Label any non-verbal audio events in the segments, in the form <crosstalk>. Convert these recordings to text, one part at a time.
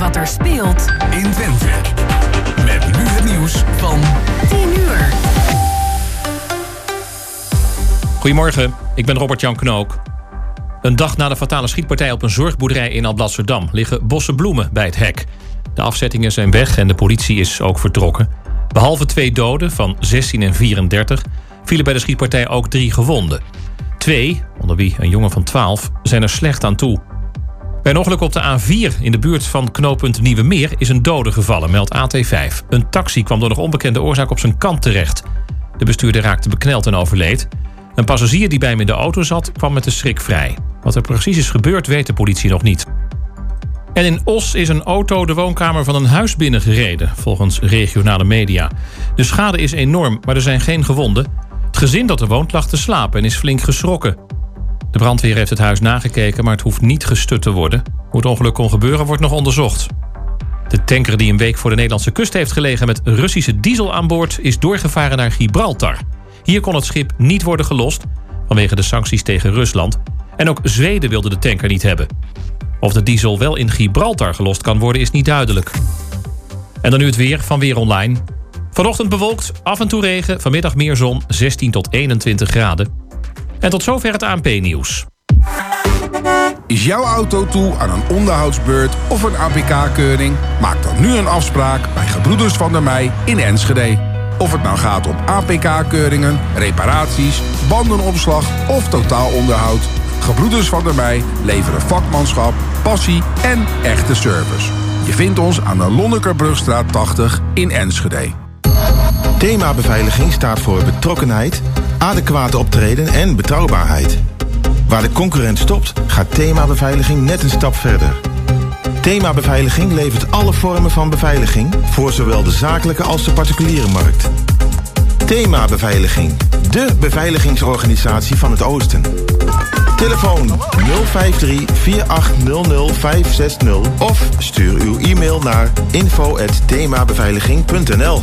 wat er speelt in Twente. Met nu het nieuws van 10 uur. Goedemorgen, ik ben Robert-Jan Knook. Een dag na de fatale schietpartij op een zorgboerderij in Alblasserdam... liggen bossen bloemen bij het hek. De afzettingen zijn weg en de politie is ook vertrokken. Behalve twee doden van 16 en 34... vielen bij de schietpartij ook drie gewonden. Twee, onder wie een jongen van 12, zijn er slecht aan toe. Bij een ongeluk op de A4 in de buurt van knooppunt Nieuwe Meer... is een dode gevallen, meldt AT5. Een taxi kwam door nog onbekende oorzaak op zijn kant terecht. De bestuurder raakte bekneld en overleed... Een passagier die bij hem in de auto zat, kwam met de schrik vrij. Wat er precies is gebeurd, weet de politie nog niet. En in Os is een auto de woonkamer van een huis binnengereden, volgens regionale media. De schade is enorm, maar er zijn geen gewonden. Het gezin dat er woont lag te slapen en is flink geschrokken. De brandweer heeft het huis nagekeken, maar het hoeft niet gestut te worden. Hoe het ongeluk kon gebeuren, wordt nog onderzocht. De tanker die een week voor de Nederlandse kust heeft gelegen met Russische diesel aan boord, is doorgevaren naar Gibraltar. Hier kon het schip niet worden gelost vanwege de sancties tegen Rusland. En ook Zweden wilde de tanker niet hebben. Of de diesel wel in Gibraltar gelost kan worden is niet duidelijk. En dan nu het weer van Weer Online. Vanochtend bewolkt, af en toe regen, vanmiddag meer zon, 16 tot 21 graden. En tot zover het ANP-nieuws. Is jouw auto toe aan een onderhoudsbeurt of een APK-keuring? Maak dan nu een afspraak bij Gebroeders van der Mei in Enschede. Of het nou gaat om APK-keuringen, reparaties, bandenopslag of totaalonderhoud. Gebroeders van der Mei leveren vakmanschap, passie en echte service. Je vindt ons aan de Lonnekerbrugstraat 80 in Enschede. Thema beveiliging staat voor betrokkenheid, adequate optreden en betrouwbaarheid. Waar de concurrent stopt, gaat thema beveiliging net een stap verder. Thema Beveiliging levert alle vormen van beveiliging voor zowel de zakelijke als de particuliere markt. Thema Beveiliging, de beveiligingsorganisatie van het Oosten. Telefoon 053-4800-560 of stuur uw e-mail naar info.themabeveiliging.nl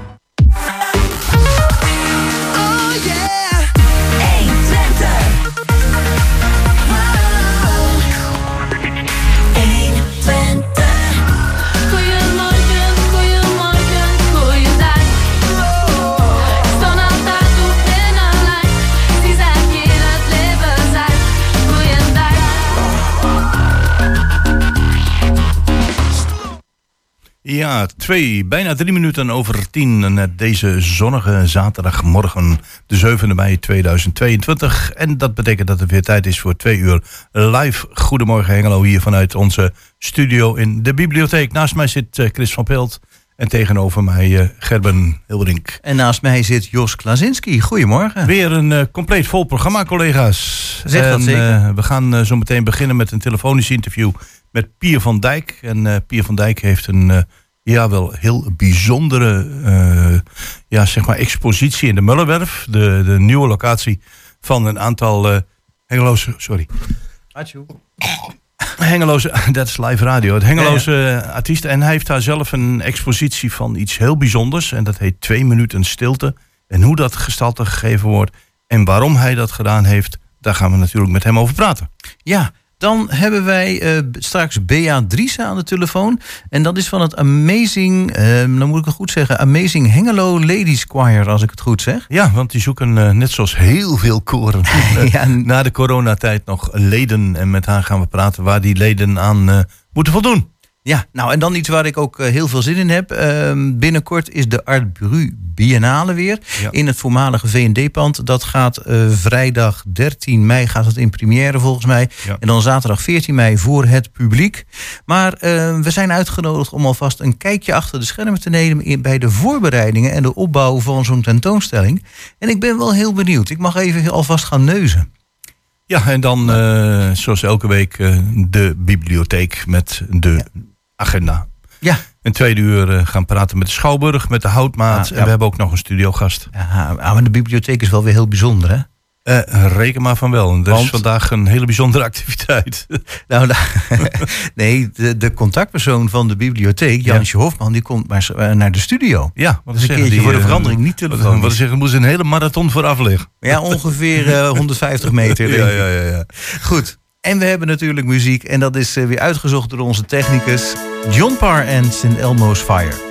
Ja, twee, bijna drie minuten over tien. Net deze zonnige zaterdagmorgen, de 7e mei 2022. En dat betekent dat het weer tijd is voor twee uur live. Goedemorgen Hengelo, hier vanuit onze studio in de bibliotheek. Naast mij zit eh, Chris van Pelt. En tegenover mij uh, Gerben Hilderink. En naast mij zit Jos Klazinski. Goedemorgen. Weer een uh, compleet vol programma, collega's. Zeg dat zeker. we gaan zo meteen beginnen met een telefonisch interview met Pier van Dijk. En Pier van Dijk heeft een ja, wel heel bijzondere uh, ja, zeg maar expositie in de Mullenwerf. De, de nieuwe locatie van een aantal uh, Hengeloze... Sorry. Hengeloze, <laughs> dat is live radio. Het Hengeloze ja, artiesten. En hij heeft daar zelf een expositie van iets heel bijzonders. En dat heet Twee Minuten Stilte. En hoe dat gestalte gegeven wordt en waarom hij dat gedaan heeft, daar gaan we natuurlijk met hem over praten. Ja, dan hebben wij uh, straks Bea Driessen aan de telefoon. En dat is van het Amazing, uh, dan moet ik het goed zeggen, Amazing Hengelo Ladies Choir, als ik het goed zeg. Ja, want die zoeken uh, net zoals heel veel koren <laughs> ja. na de coronatijd nog leden. En met haar gaan we praten waar die leden aan moeten voldoen. Ja, nou en dan iets waar ik ook uh, heel veel zin in heb. Uh, binnenkort is de Art Bru Biennale weer ja. in het voormalige V&D-pand. Dat gaat uh, vrijdag 13 mei gaat het in première volgens mij. Ja. En dan zaterdag 14 mei voor het publiek. Maar we zijn uitgenodigd om alvast een kijkje achter de schermen te nemen... In, bij de voorbereidingen en de opbouw van zo'n tentoonstelling. En ik ben wel heel benieuwd. Ik mag even alvast gaan neuzen. Ja, en dan zoals elke week de bibliotheek met de... Ja agenda. Ja. Een tweede uur eh, gaan praten met de Schouwburg, met de Houtmaat. Ah, en we hebben ook nog een studiogast. Ja, ah, ah, maar de bibliotheek is wel weer heel bijzonder, hè? Eh, reken maar van wel. Dat is vandaag een hele bijzondere activiteit. <laughs> Nou, <laughs> nee, de, de, contactpersoon van de bibliotheek, Jansje. Hofman, die komt maar eh, naar de studio. Ja, wat dus een keertje die, voor de verandering niet telefoon. Wat, moeten zeggen, moest een hele marathon vooraf liggen. Ja, ongeveer <laughs> 150 meter. ja, ja, ja, ja, Goed. En we hebben natuurlijk muziek. En dat is eh, weer uitgezocht door onze technicus John Parr en St. Elmo's Fire.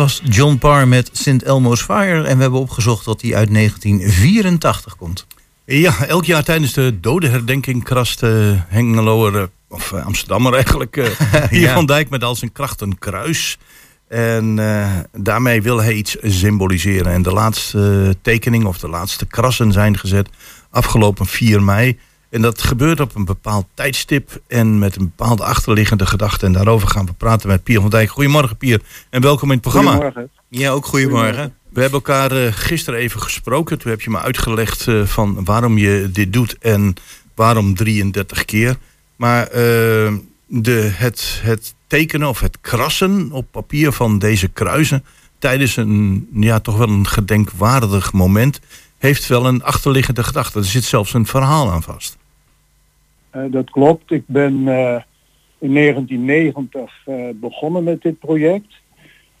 was John Parr met St. Elmo's Fire. En we hebben opgezocht dat die uit 1984 komt. Ja, elk jaar tijdens de dodenherdenking krast uh, Hengeloer, eh, of eh, Amsterdammer eigenlijk, <laughs> hier van Dijk met al zijn kracht een kruis. En daarmee wil hij iets symboliseren. En de laatste tekening of de laatste krassen zijn gezet afgelopen 4 mei. En dat gebeurt op een bepaald tijdstip en met een bepaalde achterliggende gedachte. En daarover gaan we praten met Pier van Dijk. Goedemorgen Pier en welkom in het programma. Goedemorgen. Ja, ook goedemorgen. We hebben elkaar eh, gisteren even gesproken. Toen heb je me uitgelegd eh, van waarom je dit doet en waarom 33 keer. Maar eh, de, het, het tekenen of het krassen op papier van deze kruisen... tijdens een ja, toch wel een gedenkwaardig moment... heeft wel een achterliggende gedachte. Er zit zelfs een verhaal aan vast. Eh, dat klopt. Ik ben eh, in 1990 eh, begonnen met dit project.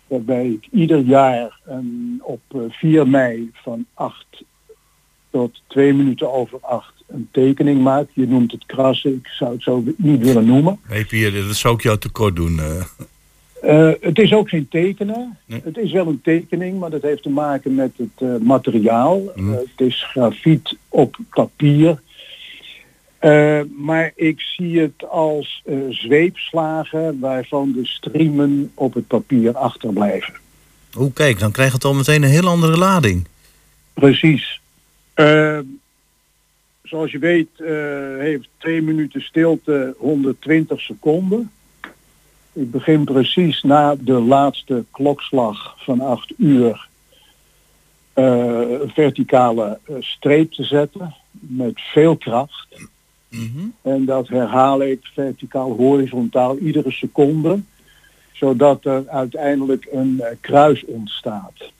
Waarbij ik ieder jaar een- op eh, 4 mei van 8 tot 2 minuten over 8 een tekening maak. Je noemt het krassen. Ik zou het zo niet willen noemen. Nee, Pierre, dat zou ik jou tekort doen. het is ook geen tekenen. Nee. Het is wel een tekening, maar dat heeft te maken met het materiaal. Mhm. Het is grafiet op papier. Eh, maar ik zie het als eh, zweepslagen waarvan de streamen op het papier achterblijven. Oeh, kijk, dan krijgt het al meteen een heel andere lading. Precies. Eh, zoals je weet eh, heeft twee minuten stilte 120 seconden. Ik begin precies na de laatste klokslag van 8 uur een verticale streep te zetten met veel kracht. En dat herhaal ik verticaal horizontaal iedere seconde, zodat er uiteindelijk een eh, kruis ontstaat.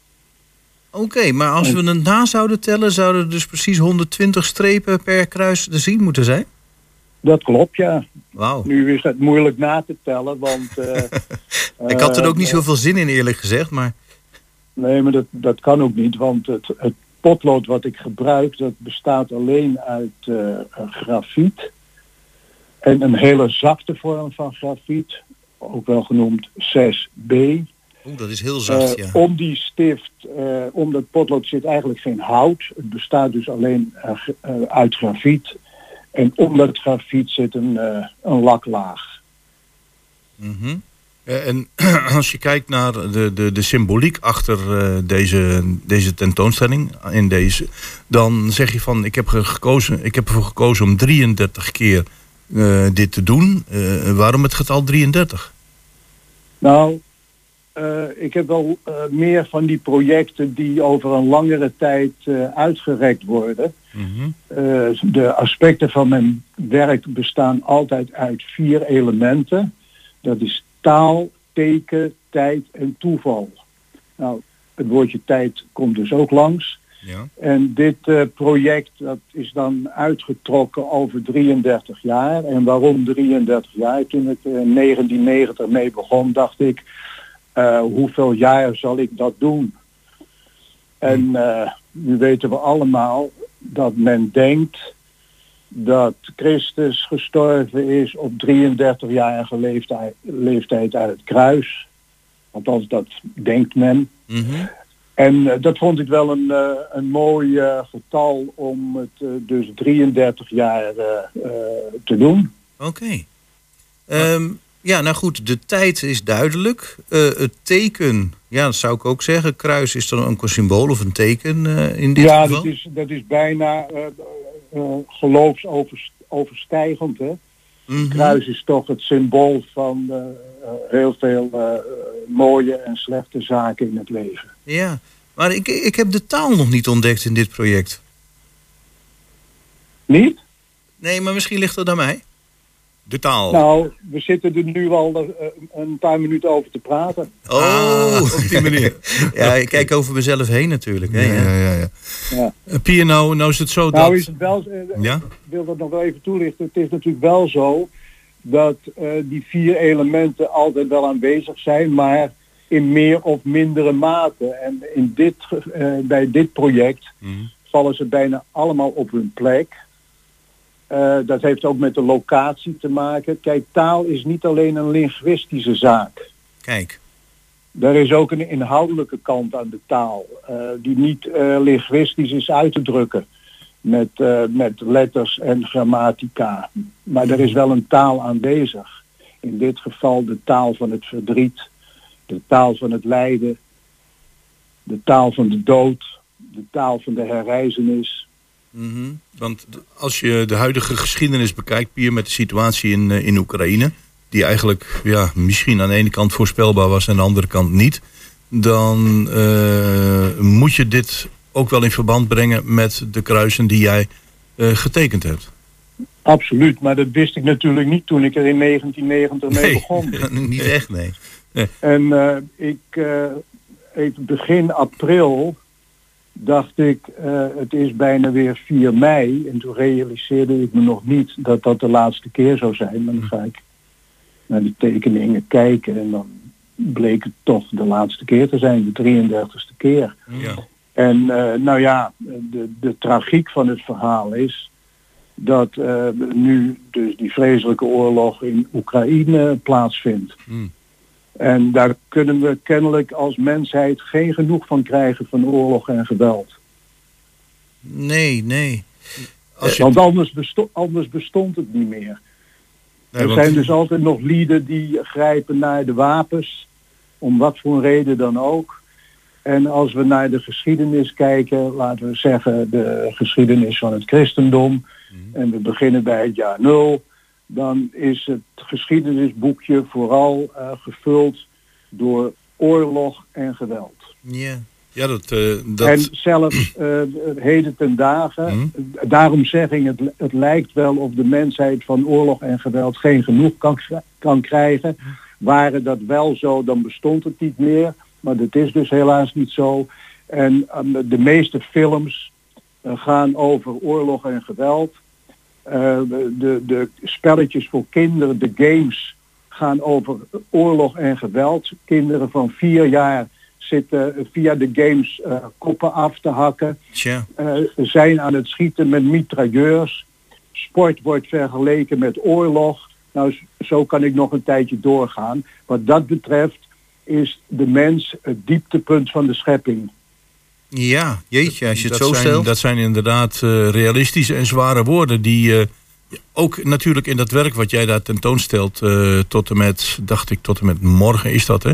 Oké, maar als we het na zouden tellen, zouden er dus precies 120 strepen per kruis te zien moeten zijn? Dat klopt, ja. Wauw. Nu is het moeilijk na te tellen, want... eh, <laughs> Ik had er ook niet eh, zoveel zin in, eerlijk gezegd, maar... Nee, maar dat, dat kan ook niet, want het, het potlood wat ik gebruik, dat bestaat alleen uit eh, grafiet. En een hele zachte vorm van grafiet, ook wel genoemd 6B. Oeh, dat is heel zacht, Eh, ja. Om die stift, eh, om dat potlood zit eigenlijk geen hout. Het bestaat dus alleen uit grafiet. En om dat grafiet zit een, een laklaag. Mhm. En <clears throat> als je kijkt naar de, de, de symboliek achter eh, deze, deze tentoonstelling, in deze, dan zeg je van ik heb, gekozen, ik heb ervoor gekozen om 33 keer eh, dit te doen. Eh, waarom het getal 33? Nou, eh, ik heb wel eh, meer van die projecten die over een langere tijd eh, uitgerekt worden. Eh, de aspecten van mijn werk bestaan altijd uit vier elementen. Dat is taal, teken, tijd en toeval. Nou, het woordje tijd komt dus ook langs. Ja. En dit eh, project dat is dan uitgetrokken over 33 jaar. En waarom 33 jaar? Toen ik in 1990 mee begon, dacht ik, eh, hoeveel jaar zal ik dat doen? En eh, nu weten we allemaal dat men denkt dat Christus gestorven is op 33-jarige leeftijd, leeftijd uit het kruis. Althans, dat denkt men. Mhm. En eh, dat vond ik wel een, eh, een mooi eh, getal om het dus 33 jaar te doen. Oké. Ehm, ja, nou goed, de tijd is duidelijk. Het teken, ja, dat zou ik ook zeggen. Kruis is dan ook een symbool of een teken in dit ja, geval. dat is, dat is bijna geloofsoverstijgend. Hè? Mhm. Kruis is toch het symbool van eh, eh, heel veel eh, eh, mooie en slechte zaken in het leven. Ja, maar ik, ik heb de taal nog niet ontdekt in dit project. Niet? Nee, maar misschien ligt dat aan mij. De taal. Nou, we zitten er nu al eh, een paar minuten over te praten. Oh, Ah, op die manier. <laughs> ja, ik kijk over mezelf heen natuurlijk. Hè, Ja, ja. ja, ja. Ja. Eh, Pier, nou, nou is het zo Nou dat... is het wel, eh, Ja? ik wil dat nog wel even toelichten. Het is natuurlijk wel zo dat eh, die vier elementen altijd wel aanwezig zijn, maar in meer of mindere mate. En in dit, eh, bij dit project Mhm. vallen ze bijna allemaal op hun plek. Eh, dat heeft ook met de locatie te maken. Kijk, taal is niet alleen een linguïstische zaak. Kijk. Er is ook een inhoudelijke kant aan de taal, eh, die niet eh, linguïstisch is uit te drukken met, met letters en grammatica. Maar er is wel een taal aanwezig. In dit geval de taal van het verdriet, de taal van het lijden, de taal van de dood, de taal van de herreizenis. Mhm. Want als je de huidige geschiedenis bekijkt, Pier, met de situatie in, eh, in Oekraïne, die eigenlijk ja, misschien aan de ene kant voorspelbaar was en aan de andere kant niet, dan eh, moet je dit ook wel in verband brengen met de kruisen die jij eh, getekend hebt. Absoluut, maar dat wist ik natuurlijk niet toen ik er in 1990 mee Nee. begon. <laughs> Niet echt, nee. En ik, even begin april dacht ik, eh, het is bijna weer 4 mei. En toen realiseerde ik me nog niet dat dat de laatste keer zou zijn. Maar dan ga ik naar de tekeningen kijken en dan bleek het toch de laatste keer te zijn, de 33ste keer. Ja. En eh, nou ja, de, de tragiek van het verhaal is dat eh, nu dus die vreselijke oorlog in Oekraïne plaatsvindt. Hmm. En daar kunnen we kennelijk als mensheid geen genoeg van krijgen van oorlog en geweld. Nee, nee. Als je, Want anders, besto- anders bestond het niet meer. nee, er want- zijn dus altijd nog lieden die grijpen naar de wapens, om wat voor een reden dan ook. En als we naar de geschiedenis kijken, laten we zeggen de geschiedenis van het christendom, en we beginnen bij het jaar nul, dan is het geschiedenisboekje vooral eh, gevuld door oorlog en geweld. Ja. ja, dat, eh, dat En zelfs eh, heden ten dagen, Hm. daarom zeg ik, het, het lijkt wel of de mensheid van oorlog en geweld geen genoeg kan, kan krijgen. Waren dat wel zo, dan bestond het niet meer. Maar dat is dus helaas niet zo. En ehm, de meeste films gaan over oorlog en geweld. Eh, de, de spelletjes voor kinderen, de games, gaan over oorlog en geweld. Kinderen van vier jaar zitten via de games eh, koppen af te hakken. Tja. eh, zijn aan het schieten met mitrailleurs. Sport wordt vergeleken met oorlog. Nou, zo kan ik nog een tijdje doorgaan. Wat dat betreft is de mens het dieptepunt van de schepping. Ja, jeetje, als je het dat zo zijn, stelt. Dat zijn inderdaad eh, realistische en zware woorden die eh, ook natuurlijk in dat werk wat jij daar tentoonstelt eh, tot en met, dacht ik, tot en met morgen is dat hè?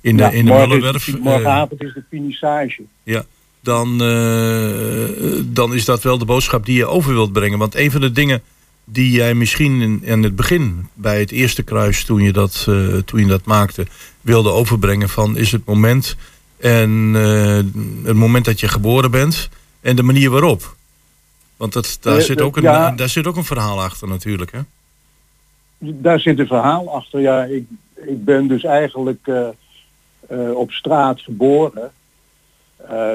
In de, Ja, in de morgen Mullenwerf. is- morgenavond is de finissage. ja, dan, eh, dan is dat wel de boodschap die je over wilt brengen. Want een van de dingen die jij misschien in, in het begin, bij het eerste kruis, toen je dat, eh, toen je dat maakte, wilde overbrengen van is het moment en eh, het moment dat je geboren bent en de manier waarop. Want dat, daar, Eh, zit eh, ook een, ja. daar zit ook een verhaal achter natuurlijk. Hè? Daar zit een verhaal achter. Ja, ik, ik ben dus eigenlijk op straat geboren.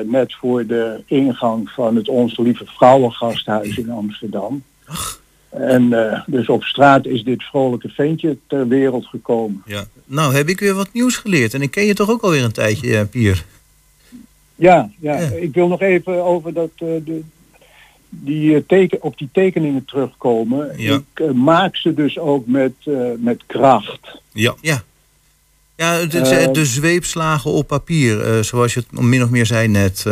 net voor de ingang van het Onze Lieve Vrouwengasthuis in Amsterdam. En eh, dus op straat is dit vrolijke ventje ter wereld gekomen. Ja. Nou, heb ik weer wat nieuws geleerd. En ik ken je toch ook alweer een tijdje, eh, Pier. Ja, ja, Ja. ik wil nog even over dat, eh, de, die, teken, op die tekeningen terugkomen. Ja. Ik maak ze dus ook met, met kracht. Ja. Ja. Ja, de, de zweepslagen op papier, zoals je het min of meer zei net.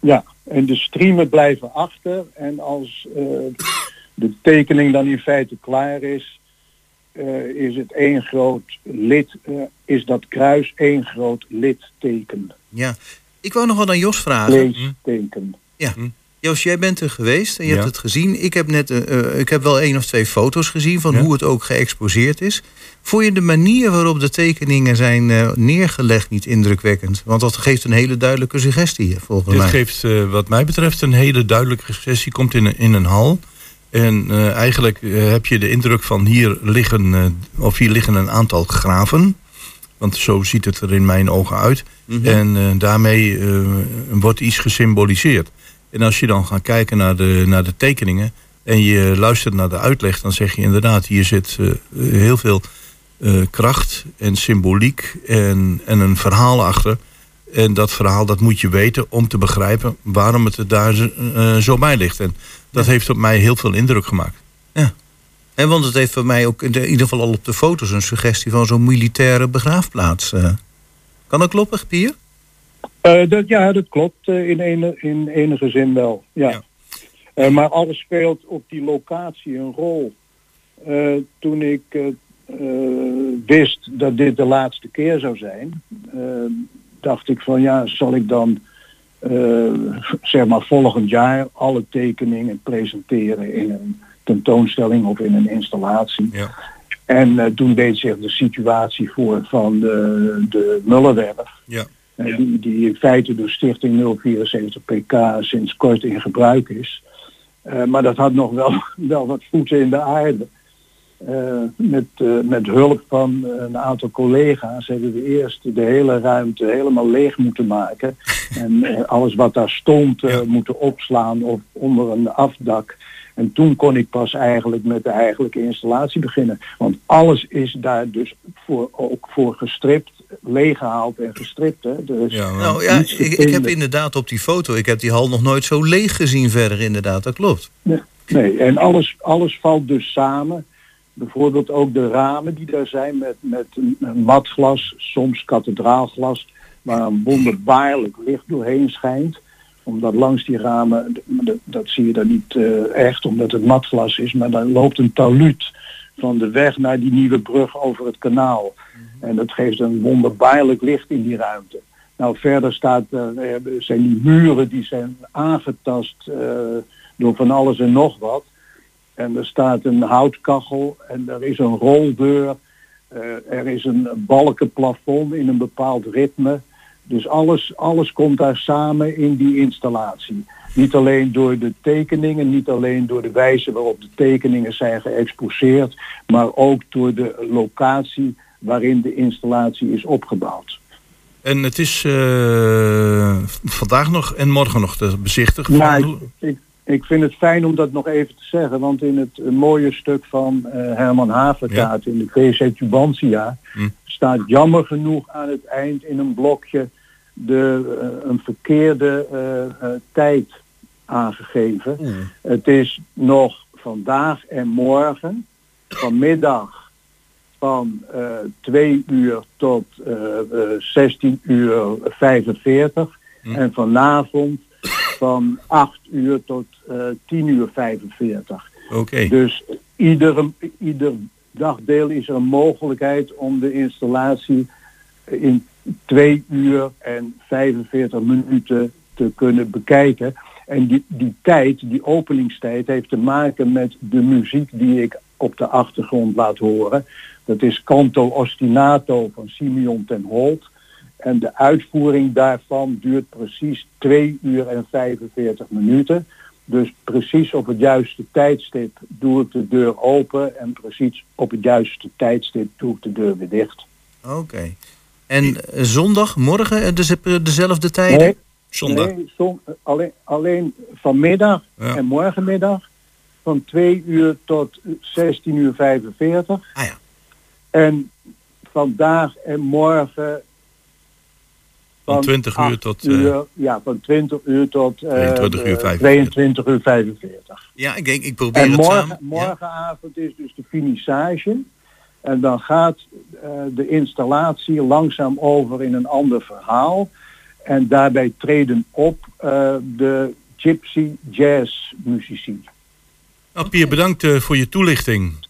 Ja, en de streamen blijven achter. En als de tekening dan in feite klaar is, eh, is het één groot lid, eh, is dat kruis één groot litteken. ja. Ik wou nog wat aan Jos vragen. Leesteken. Jos, jij bent er geweest en je Ja. hebt het gezien. Ik heb net eh, ik heb wel één of twee foto's gezien van Ja. hoe het ook geëxposeerd is. Vond je de manier waarop de tekeningen zijn eh, neergelegd niet indrukwekkend? Want dat geeft een hele duidelijke suggestie, volgens Dit mij. geeft eh, wat mij betreft een hele duidelijke suggestie. Komt in een, in een hal. En eh, eigenlijk eh, heb je de indruk van hier liggen, eh, of hier liggen een aantal graven. Want zo ziet het er in mijn ogen uit. Mhm. En daarmee wordt iets gesymboliseerd. En als je dan gaat kijken naar de, naar de tekeningen en je luistert naar de uitleg, dan zeg je inderdaad, hier zit heel veel kracht en symboliek en, en een verhaal achter. En dat verhaal dat moet je weten om te begrijpen waarom het er daar zo- eh, zo bij ligt. En dat heeft op mij heel veel indruk gemaakt. En want het heeft voor mij ook in, de- in ieder geval al op de foto's een suggestie van zo'n militaire begraafplaats. eh. Kan dat kloppen, Pier? Eh, dat, ja, dat klopt in, ene, in enige zin wel. Ja. Ja. Eh, maar alles speelt op die locatie een rol. Eh, toen ik wist dat dit de laatste keer zou zijn, dacht ik van ja, zal ik dan eh, zeg maar volgend jaar alle tekeningen presenteren in een tentoonstelling of in een installatie. Ja. En eh, toen deed zich de situatie voor van de, de Mullenwerf. Ja. eh, die, die in feite door Stichting 074 PK sinds kort in gebruik is. Maar dat had nog wel, <laughs> wel wat voeten in de aarde. Eh, met, eh, met hulp van een aantal collega's hebben we eerst de hele ruimte helemaal leeg moeten maken. <laughs> En eh, alles wat daar stond eh, moeten opslaan of onder een afdak. En toen kon ik pas eigenlijk met de eigenlijke installatie beginnen. Want alles is daar dus voor, ook voor gestript, leeggehaald en gestript. Hè. Is Ja, Nou ja, ik, heb inderdaad op die foto, ik heb die hal nog nooit zo leeg gezien verder inderdaad, dat klopt. Nee, en alles, alles valt dus samen. Bijvoorbeeld ook de ramen die daar zijn met, met een, een matglas, soms kathedraalglas, waar een wonderbaarlijk licht doorheen schijnt. Omdat langs die ramen, dat, dat zie je dan niet eh, echt omdat het matglas is, maar dan loopt een taluut van de weg naar die nieuwe brug over het kanaal. En dat geeft een wonderbaarlijk licht in die ruimte. Nou, verder staat, eh, eh, zijn die muren die zijn aangetast door van alles en nog wat. En er staat een houtkachel en er is een roldeur. eh, er is een balkenplafond in een bepaald ritme. Dus alles, alles komt daar samen in die installatie. Niet alleen door de tekeningen, niet alleen door de wijze waarop de tekeningen zijn geëxposeerd, maar ook door de locatie waarin de installatie is opgebouwd. En het is eh, vandaag nog en morgen nog te bezichtigen. Ja, ik, ik vind het fijn om dat nog even te zeggen, want in het mooie stuk van eh, Herman Haverkaart in de VZ Tubantia Hm. staat jammer genoeg aan het eind in een blokje de, eh, een verkeerde eh, tijd aangegeven. Het is nog vandaag en morgen, vanmiddag van eh 2 uur tot eh, eh, 16 uur 45 en vanavond van 8 uur tot eh 10 uur 45. Oké. Dus iedere, ieder dagdeel is er een mogelijkheid om de installatie in 2 uur en 45 minuten te kunnen bekijken. En die, die tijd, die openingstijd, heeft te maken met de muziek die ik op de achtergrond laat horen. Dat is Canto Ostinato van Simeon ten Holt. En de uitvoering daarvan duurt precies 2 uur en 45 minuten. Dus precies op het juiste tijdstip doe ik de deur open en precies op het juiste tijdstip doe ik de deur weer dicht. Oké. En eh, zondag, morgen, dus, dezelfde tijden? Nee, Zondag. nee zon- alleen, alleen vanmiddag Ja. en morgenmiddag van 2 uur tot 16 uur 45. Ah ja. En vandaag en morgen Van 20 uur 8 tot, eh, uur, ja, van 20 uur tot eh, 22 uur eh, 45. 22 uur 45. Ja, ik, ik, ik probeer En het morgen, samen. Ja. morgenavond is dus de finissage. En dan gaat eh, de installatie langzaam over in een ander verhaal. En daarbij treden op eh, de gypsy jazz muzici. Nou, Pier, bedankt voor je toelichting.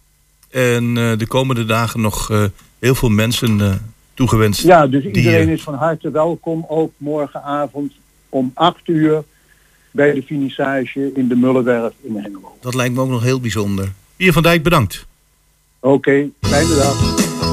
En de komende dagen nog heel veel mensen toegewenst. Ja, dus die, iedereen eh, is van harte welkom. Ook morgenavond om 8 uur bij de finissage in de Mullenwerf in Hengelo. Dat lijkt me ook nog heel bijzonder. Pier van Dijk, bedankt. Oké, fijne dag.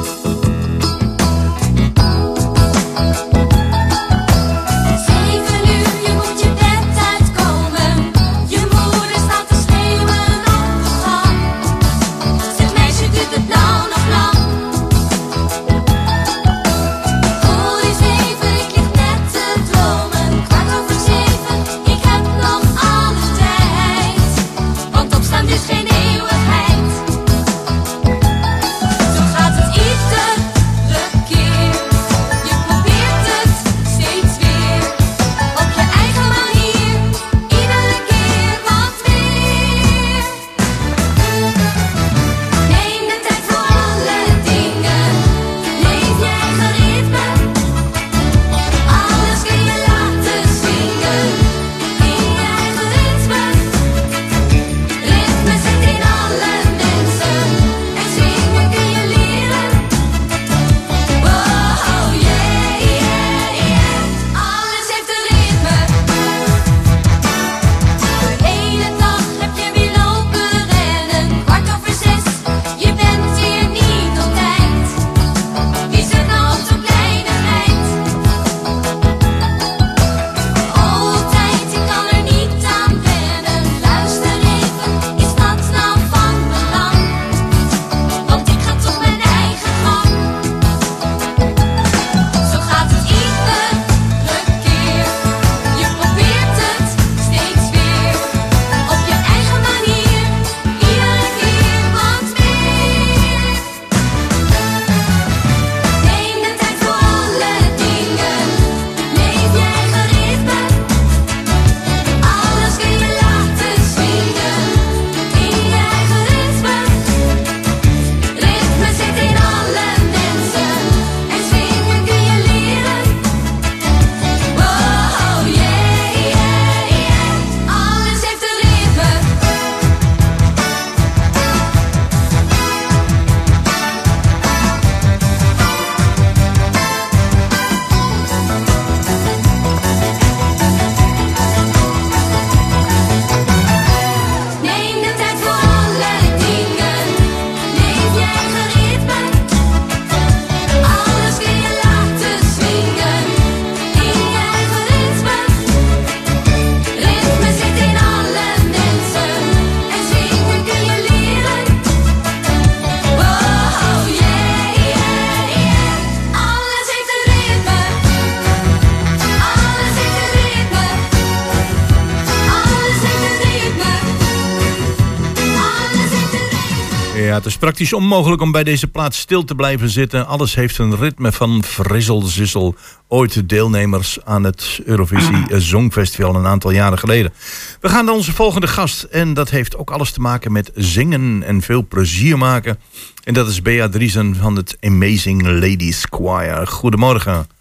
Ja, het is praktisch onmogelijk om bij deze plaats stil te blijven zitten. Alles heeft een ritme van frizzelzissel. Ooit de deelnemers aan het Eurovisie <clears throat> Songfestival een aantal jaren geleden. We gaan naar onze volgende gast. En dat heeft ook alles te maken met zingen en veel plezier maken. En dat is Bea Driesen van het Amazing Ladies Choir. Goedemorgen.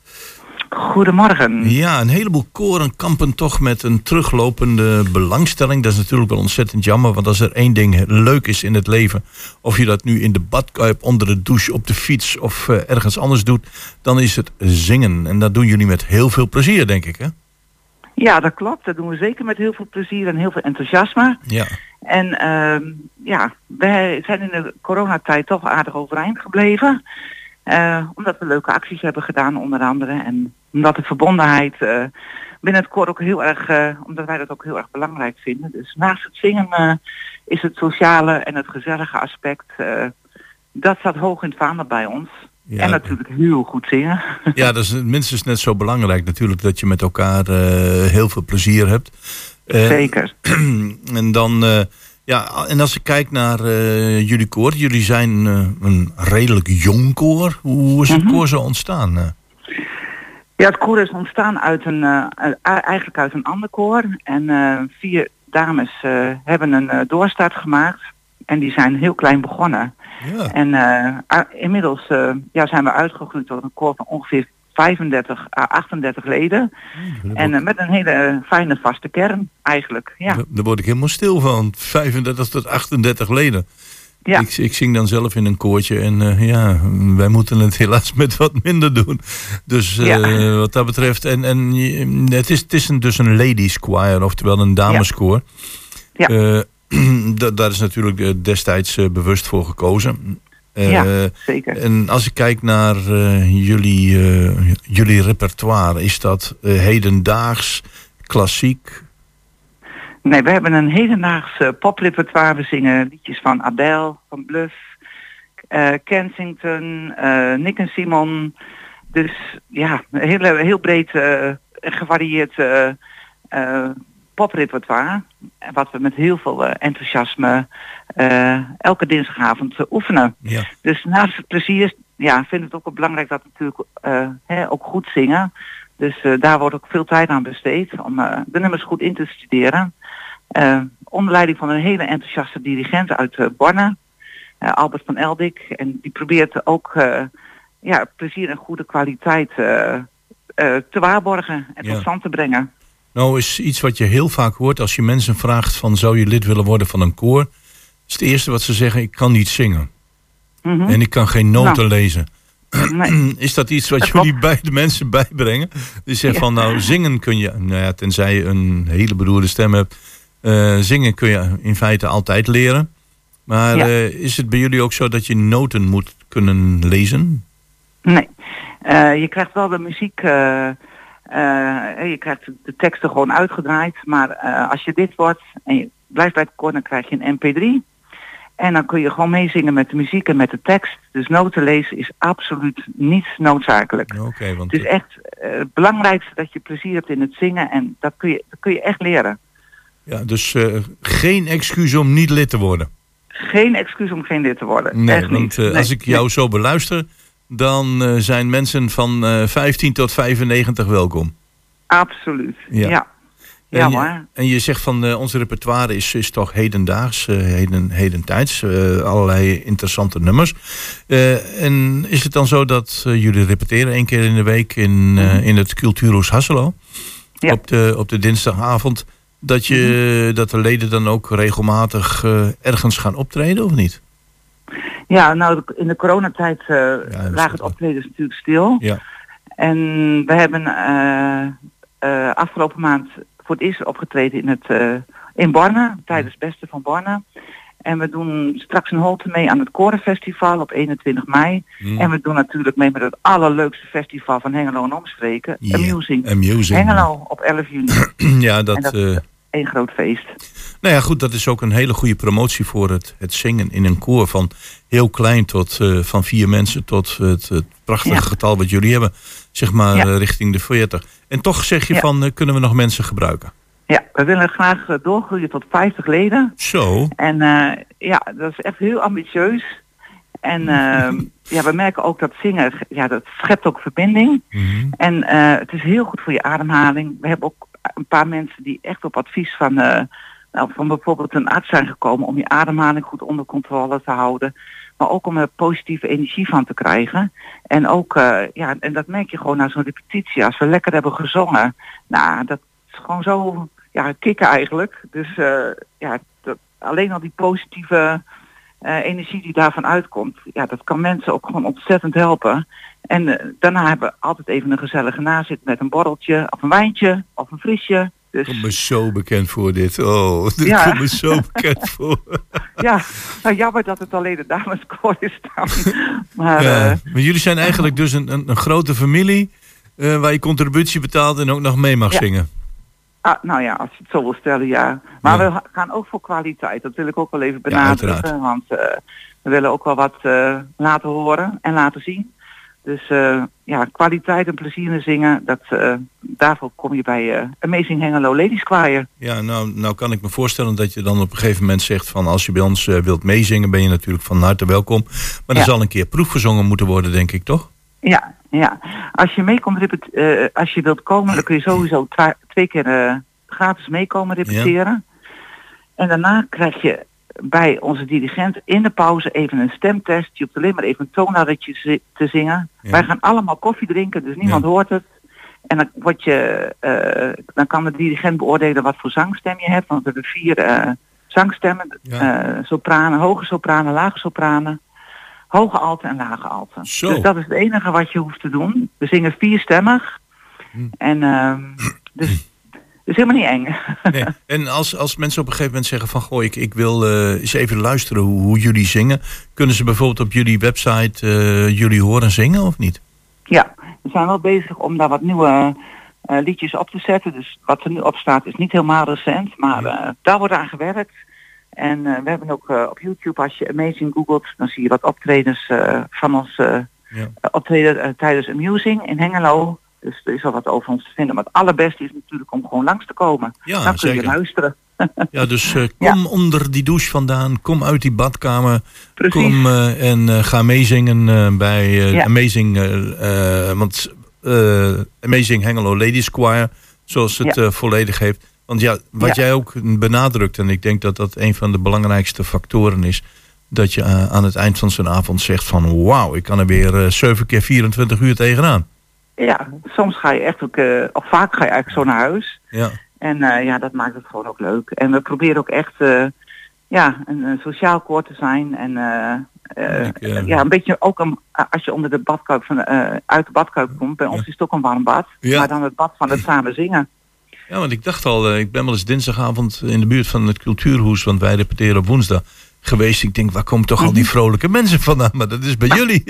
Goedemorgen. Ja, een heleboel koren kampen toch met een teruglopende belangstelling. Dat is natuurlijk wel ontzettend jammer, want als er één ding leuk is in het leven, of je dat nu in de badkuip, onder de douche, op de fiets of eh, ergens anders doet, dan is het zingen. En dat doen jullie met heel veel plezier, denk ik, hè? Ja, dat klopt. Dat doen we zeker met heel veel plezier en heel veel enthousiasme. Ja. En ehm, ja, wij zijn in de coronatijd toch aardig overeind gebleven. Eh, omdat we leuke acties hebben gedaan onder andere. En omdat de verbondenheid eh, binnen het koor ook heel erg, eh, omdat wij dat ook heel erg belangrijk vinden. Dus naast het zingen is het sociale en het gezellige aspect, dat staat hoog in het vaandel bij ons. Ja. En natuurlijk heel goed zingen. <laughs> Ja, dat is minstens net zo belangrijk natuurlijk dat je met elkaar heel veel plezier hebt. Zeker. <clears throat> en dan, ja, en als ik kijk naar eh, jullie koor, jullie zijn eh, een redelijk jong koor. Hoe is het Mhm. koor zo ontstaan? eh? Ja, het koor is ontstaan uit een, eh, eigenlijk uit een ander koor. En vier dames hebben een doorstart gemaakt. En die zijn heel klein begonnen. Ja. En inmiddels ja, zijn we uitgegroeid tot een koor van ongeveer 35 à 38 leden. En eh, met een hele fijne vaste kern eigenlijk. Ja, Daar- word ik helemaal stil van. 35 tot 38 leden. ja. Ik, ik zing dan zelf in een koortje en eh, ja, wij moeten het helaas met wat minder doen. Dus eh, Ja. wat dat betreft, en, en het is, het is een, dus een ladies choir, oftewel een dameskoor. Ja. <clears throat> Da- daar is natuurlijk destijds bewust voor gekozen. Eh, Ja, zeker. En als ik kijk naar eh, jullie, eh, jullie repertoire, is dat hedendaags, klassiek? Nee, we hebben een hedendaags poprepertoire. We zingen liedjes van Adele, van Bluff, Kensington, Nick en Simon. Dus ja, heel, heel breed en gevarieerd poprepertoire. Wat we met heel veel eh, enthousiasme eh, elke dinsdagavond eh, oefenen. Ja. Dus naast het plezier ja, vind ik het ook belangrijk dat we natuurlijk hè, ook goed zingen. Dus daar wordt ook veel tijd aan besteed om de nummers goed in te studeren. Onder leiding van een hele enthousiaste dirigent uit Borne, Albert van Eldik. En die probeert ook ja, plezier en goede kwaliteit te waarborgen en Ja. tot stand te brengen. Nou is iets wat je heel vaak hoort als je mensen vraagt van zou je lid willen worden van een koor. Is het eerste wat ze zeggen, ik kan niet zingen. Mhm. En ik kan geen noten Nou. lezen. <clears throat> Nee. Is dat iets wat Dat jullie klopt. bij de mensen bijbrengen? Die zeggen Ja. van nou zingen kun je, nou ja, tenzij je een hele beroerde stem hebt. eh, zingen kun je in feite altijd leren. Maar Ja. eh, is het bij jullie ook zo dat je noten moet kunnen lezen? Nee. Eh, je krijgt wel de muziek, eh, je krijgt de teksten gewoon uitgedraaid. Maar eh, als je dit wordt en je blijft bij het koor, dan krijg je een mp3. En dan kun je gewoon meezingen met de muziek en met de tekst. Dus noten lezen is absoluut niet noodzakelijk. Oké, want Het is echt eh, het belangrijkste dat je plezier hebt in het zingen. En dat kun je, dat kun je echt leren. ja, dus geen excuus om niet lid te worden. Geen excuus om geen lid te worden. Nee, echt want niet. Nee, als ik jou nee. zo beluister, dan eh, zijn mensen van eh 15 tot 95 welkom. Absoluut. Ja. Ja. En, je, hoor. en je zegt van eh, onze repertoire is, is toch hedendaags, heden, hedentijds, allerlei interessante nummers. En is het dan zo dat jullie repeteren één keer in de week in, eh, in het Cultuurhuis Hasselo? Mhm. Ja. Mhm. Op, de, op de dinsdagavond. Dat, je, dat de leden dan ook regelmatig ergens gaan optreden of niet? Ja, nou in de coronatijd is lagen wel. het optredens natuurlijk stil. Ja. En we hebben eh, eh, afgelopen maand voor het eerst opgetreden in, het, in Borne, tijdens het Beste van Borne. En we doen straks een holte mee aan het Korenfestival op 21 mei. Mm. En we doen natuurlijk mee met het allerleukste festival van Hengelo en omstreken, Ja, Amusing. Amusing. Hengelo op 11 juni. <clears throat> ja, dat, En dat- eh, Eén groot feest. Nou ja, goed, dat is ook een hele goede promotie voor het, het zingen in een koor. Van heel klein tot eh, van vier mensen tot het, het prachtige Ja. getal wat jullie hebben. Zeg maar Ja. eh, richting de 40. En toch zeg je Ja. van, eh, kunnen we nog mensen gebruiken? Ja, we willen graag doorgroeien tot 50 leden. Zo. En ja, dat is echt heel ambitieus. En ehm, <laughs> ja, we merken ook dat zingen, ja, dat schept ook verbinding. Mhm. En het is heel goed voor je ademhaling. We hebben ook een paar mensen die echt op advies van, nou, van bijvoorbeeld een arts zijn gekomen om je ademhaling goed onder controle te houden. Maar ook om er positieve energie van te krijgen. En ook, eh, ja, en dat merk je gewoon na zo'n repetitie. Als we lekker hebben gezongen, nou, dat is gewoon zo, ja, kicken eigenlijk. Dus eh, ja, dat, alleen al die positieve eh, energie die daarvan uitkomt, ja, dat kan mensen ook gewoon ontzettend helpen. En daarna hebben we altijd even een gezellige nazit met een borreltje of een wijntje of een frisje. Dus Komt me zo bekend voor dit. Oh, <laughs> dit Ja. komt me zo bekend <laughs> voor. ja, nou, jammer dat het alleen de dameskoor <laughs> is dan. Maar Ja. eh, Maar jullie zijn eigenlijk dus een, een, een grote familie eh, waar je contributie betaalt en ook nog mee mag Ja. zingen. ah, nou ja, als je het zo wil stellen, ja. Maar Ja. we gaan ook voor kwaliteit. Dat wil ik ook wel even Ja, benadrukken. uiteraard. want eh, we willen ook wel wat laten horen en laten zien. Dus eh, ja, kwaliteit en plezier in zingen, dat, eh, daarvoor kom je bij eh, Amazing Hengelo Ladies Choir. Ja, nou, nou kan ik me voorstellen dat je dan op een gegeven moment zegt van als je bij ons wilt meezingen ben je natuurlijk van harte welkom. Maar er Ja. zal een keer proefgezongen moeten worden denk ik toch? Ja, ja. Als je meekomt repet- als je wilt komen, dan kun je sowieso twee keer gratis meekomen repeteren. En daarna krijg je bij onze dirigent in de pauze even een stemtest. Je hoeft alleen maar even een toonladdertje zi- te zingen. Ja. Wij gaan allemaal koffie drinken, dus niemand Ja. hoort het. En dan, word je, eh, dan kan de dirigent beoordelen wat voor zangstem je hebt. Want we hebben vier eh, zangstemmen. Ja. sopranen, hoge sopranen, lage sopranen. Hoge alten en lage alten. Dus dat is het enige wat je hoeft te doen. We zingen vierstemmig. Hm. En ehm, dus helemaal niet eng. <laughs> Nee. En als, als mensen op een gegeven moment zeggen van goh, ik, ik wil eh, eens even luisteren hoe, hoe jullie zingen. Kunnen ze bijvoorbeeld op jullie website eh, jullie horen zingen of niet? Ja, we zijn wel bezig om daar wat nieuwe eh, liedjes op te zetten. Dus wat er nu op staat is niet helemaal recent, maar daar wordt aan gewerkt. En we hebben ook op YouTube, als je Amazing googelt, dan zie je wat optredens van ons Ja. optreden tijdens Amusing in Hengelo. Dus er is al wat over ons te vinden. Maar het allerbeste is natuurlijk om gewoon langs te komen. Ja, dan kun je luisteren. <laughs> Ja, dus eh, Ja. kom onder die douche vandaan, kom uit die badkamer. Precies. Kom eh, en eh, ga meezingen bij Ja. Amazing, want, Amazing Hengelo Ladies Choir, zoals het Ja. volledig heeft. Want ja, wat jij ook benadrukt, en ik denk dat dat een van de belangrijkste factoren is, dat je aan het eind van zo'n avond zegt van wauw, ik kan er weer eh, 7 keer 24 uur tegenaan. Ja, soms ga je echt ook, eh, of vaak ga je eigenlijk zo naar huis. Ja, En eh, ja, dat maakt het gewoon ook leuk. En we proberen ook echt eh, ja, een, een sociaal koor te zijn. En Ik, ja, een beetje ook een, als je onder de badkuip van, eh, uit de badkuip komt. Bij ons is het ook een warm bad. Ja. Maar dan het bad van het samen zingen. Ja, want ik dacht al, ik ben wel eens dinsdagavond in de buurt van het Cultuurhoes, want wij repeteren op woensdag geweest. Ik denk, waar komen toch al Mhm. die vrolijke mensen vandaan? Maar dat is bij jullie.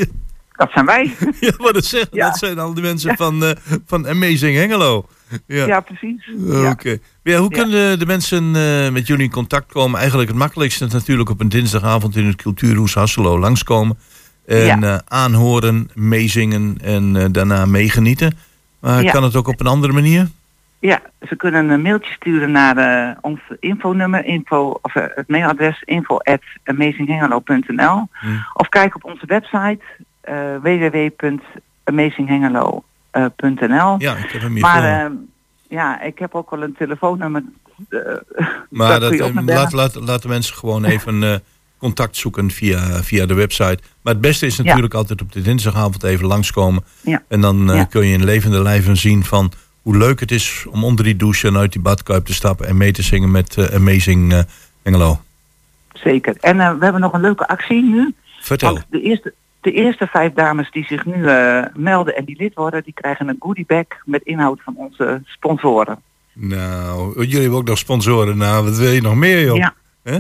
Dat zijn wij. <laughs> ja, maar dat, zeggen, Ja. dat zijn al die mensen van, eh, van Amazing Hengelo. Ja, ja, precies. oké. Ja. Ja, hoe kunnen de mensen eh, met jullie in contact komen? Eigenlijk het makkelijkste is natuurlijk op een dinsdagavond in het Cultuurhoes Hasselo langskomen. En eh, aanhoren, meezingen en daarna meegenieten. Maar kan het ook op een andere manier? Ja, ze kunnen een mailtje sturen naar eh, ons infonummer, info, of het mailadres info at Hmm. of kijk op onze website www.amazinghengelo.nl. Ja, ik heb hem hier maar voor me. eh, ja, ik heb ook wel een telefoonnummer. eh, <laughs> Maar dat, eh, naar bellen. laat, laat, laten mensen gewoon even eh, contact zoeken via, via de website. Maar het beste is natuurlijk altijd op de dinsdagavond even langskomen. Ja. En dan eh, Ja. kun je in levende lijven zien van hoe leuk het is om onder die douche en uit die badkuip te stappen en mee te zingen met eh, Amazing eh Engelo. Zeker. En eh, we hebben nog een leuke actie nu. Vertel. Want de eerste, de eerste vijf dames die zich nu eh, melden en die lid worden, die krijgen een goodiebag met inhoud van onze sponsoren. Nou, jullie hebben ook nog sponsoren. Nou, wat wil je nog meer, joh? Ja.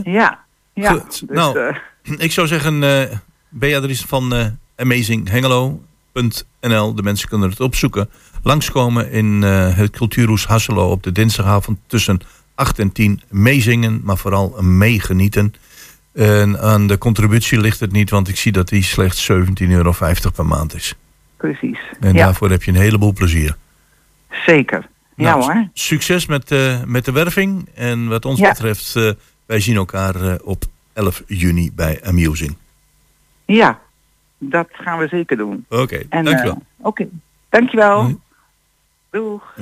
Ja. Ja. Dus, Nou, eh, Ik zou zeggen, eh Beatrice van eh amazinghengelo.nl. De mensen kunnen het opzoeken. Langskomen in het Cultuurhoes Hasselo op de dinsdagavond tussen 8 en 10. Meezingen, maar vooral meegenieten. En aan de contributie ligt het niet, want ik zie dat die slechts 17,50 euro per maand is. precies. En ja, daarvoor heb je een heleboel plezier. zeker. Ja Nou, hoor. Succes met, eh, met de werving. En wat ons Ja. betreft, eh, wij zien elkaar eh, op 11 juni bij Amusing. Ja, dat gaan we zeker doen. Oké, dankjewel. Oké, dankjewel. Hm. Doeg.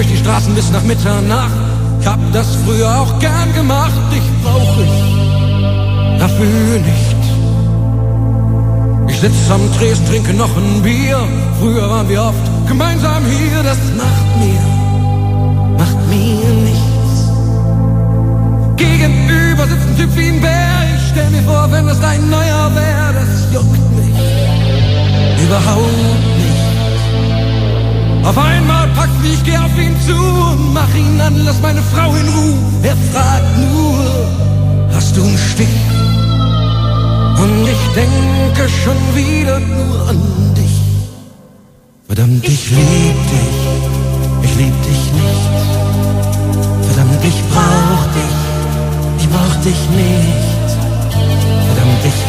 Durch die Straßen bis nach Mitternacht. Ich hab das früher auch gern gemacht. Dich brauch ich dafür nicht. Ich sitz am Tresen, trinke noch ein Bier. Früher waren wir oft gemeinsam hier. Das macht mir, macht mir nichts. Gegenüber sitzt ein Typ wie ein Bär. Ich stell mir vor, wenn das dein neuer wär, das juckt mich überhaupt nicht. Auf einmal packt mich, ich geh auf ihn zu und mach ihn an, lass meine Frau in Ruhe. Er fragt nur, hast du einen Stich? Und ich denke schon wieder nur an dich. Verdammt, ich lieb dich, ich lieb dich nicht. Verdammt, ich brauch dich, ich brauch dich nicht. Verdammt, ich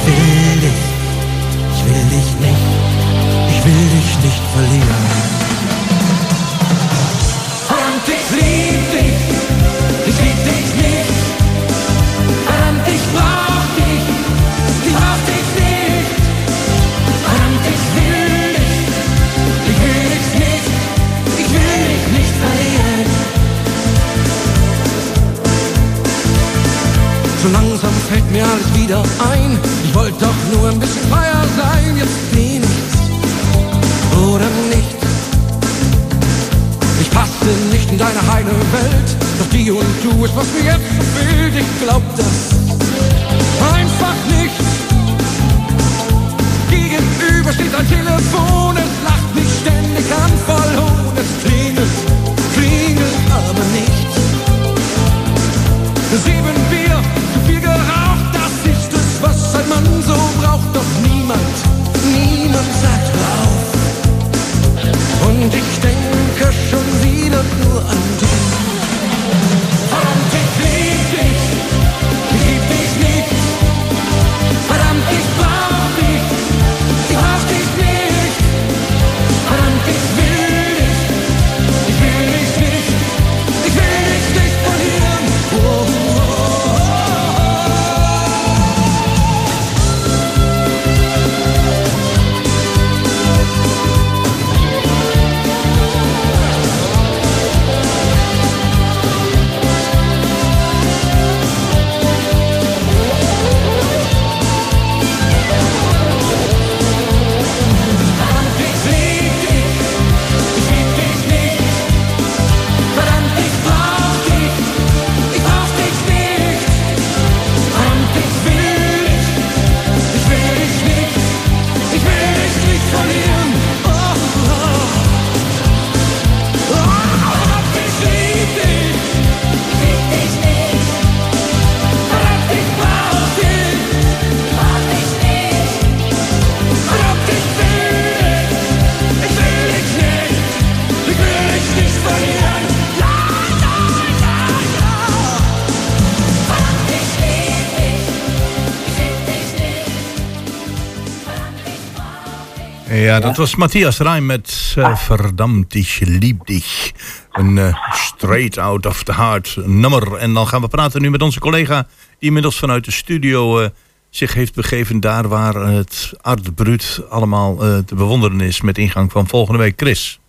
Ja, dat was Matthias Rijm met eh, Verdammt, ich lieb dich. Een eh, straight out of the heart nummer. En dan gaan we praten nu met onze collega... die inmiddels vanuit de studio eh, zich heeft begeven... daar waar het Art Brut allemaal eh, te bewonderen is... met ingang van volgende week. Chris.